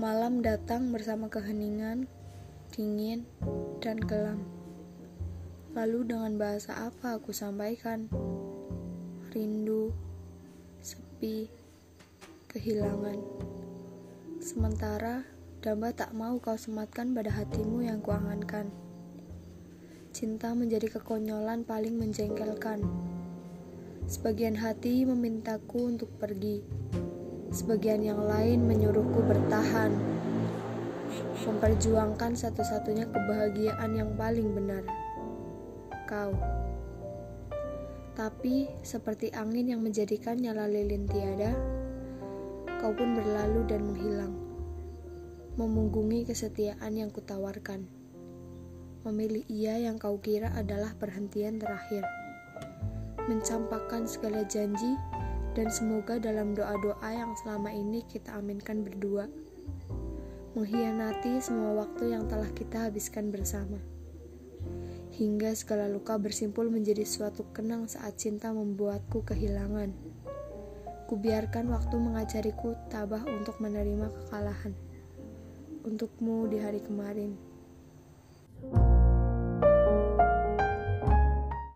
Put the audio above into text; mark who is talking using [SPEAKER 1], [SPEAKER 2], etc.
[SPEAKER 1] Malam datang bersama keheningan, dingin, dan kelam. Lalu dengan bahasa apa aku sampaikan? Rindu, sepi, kehilangan. Sementara damba tak mau kau sematkan pada hatimu yang kuangankan. Cinta menjadi kekonyolan paling menjengkelkan. Sebagian hati memintaku untuk pergi Sebagian yang lain menyuruhku bertahan, memperjuangkan satu-satunya kebahagiaan yang paling benar. Kau. Tapi, seperti angin yang menjadikan nyala lilin tiada, kau pun berlalu dan menghilang, memunggungi kesetiaan yang kutawarkan. Memilih ia yang kau kira adalah perhentian terakhir. Mencampakkan segala janji dan semoga dalam doa-doa yang selama ini kita aminkan berdua, mengkhianati semua waktu yang telah kita habiskan bersama. Hingga segala luka bersimpul menjadi suatu kenang saat cinta membuatku kehilangan. Kubiarkan waktu mengajariku tabah untuk menerima kekalahan. Untukmu di hari kemarin.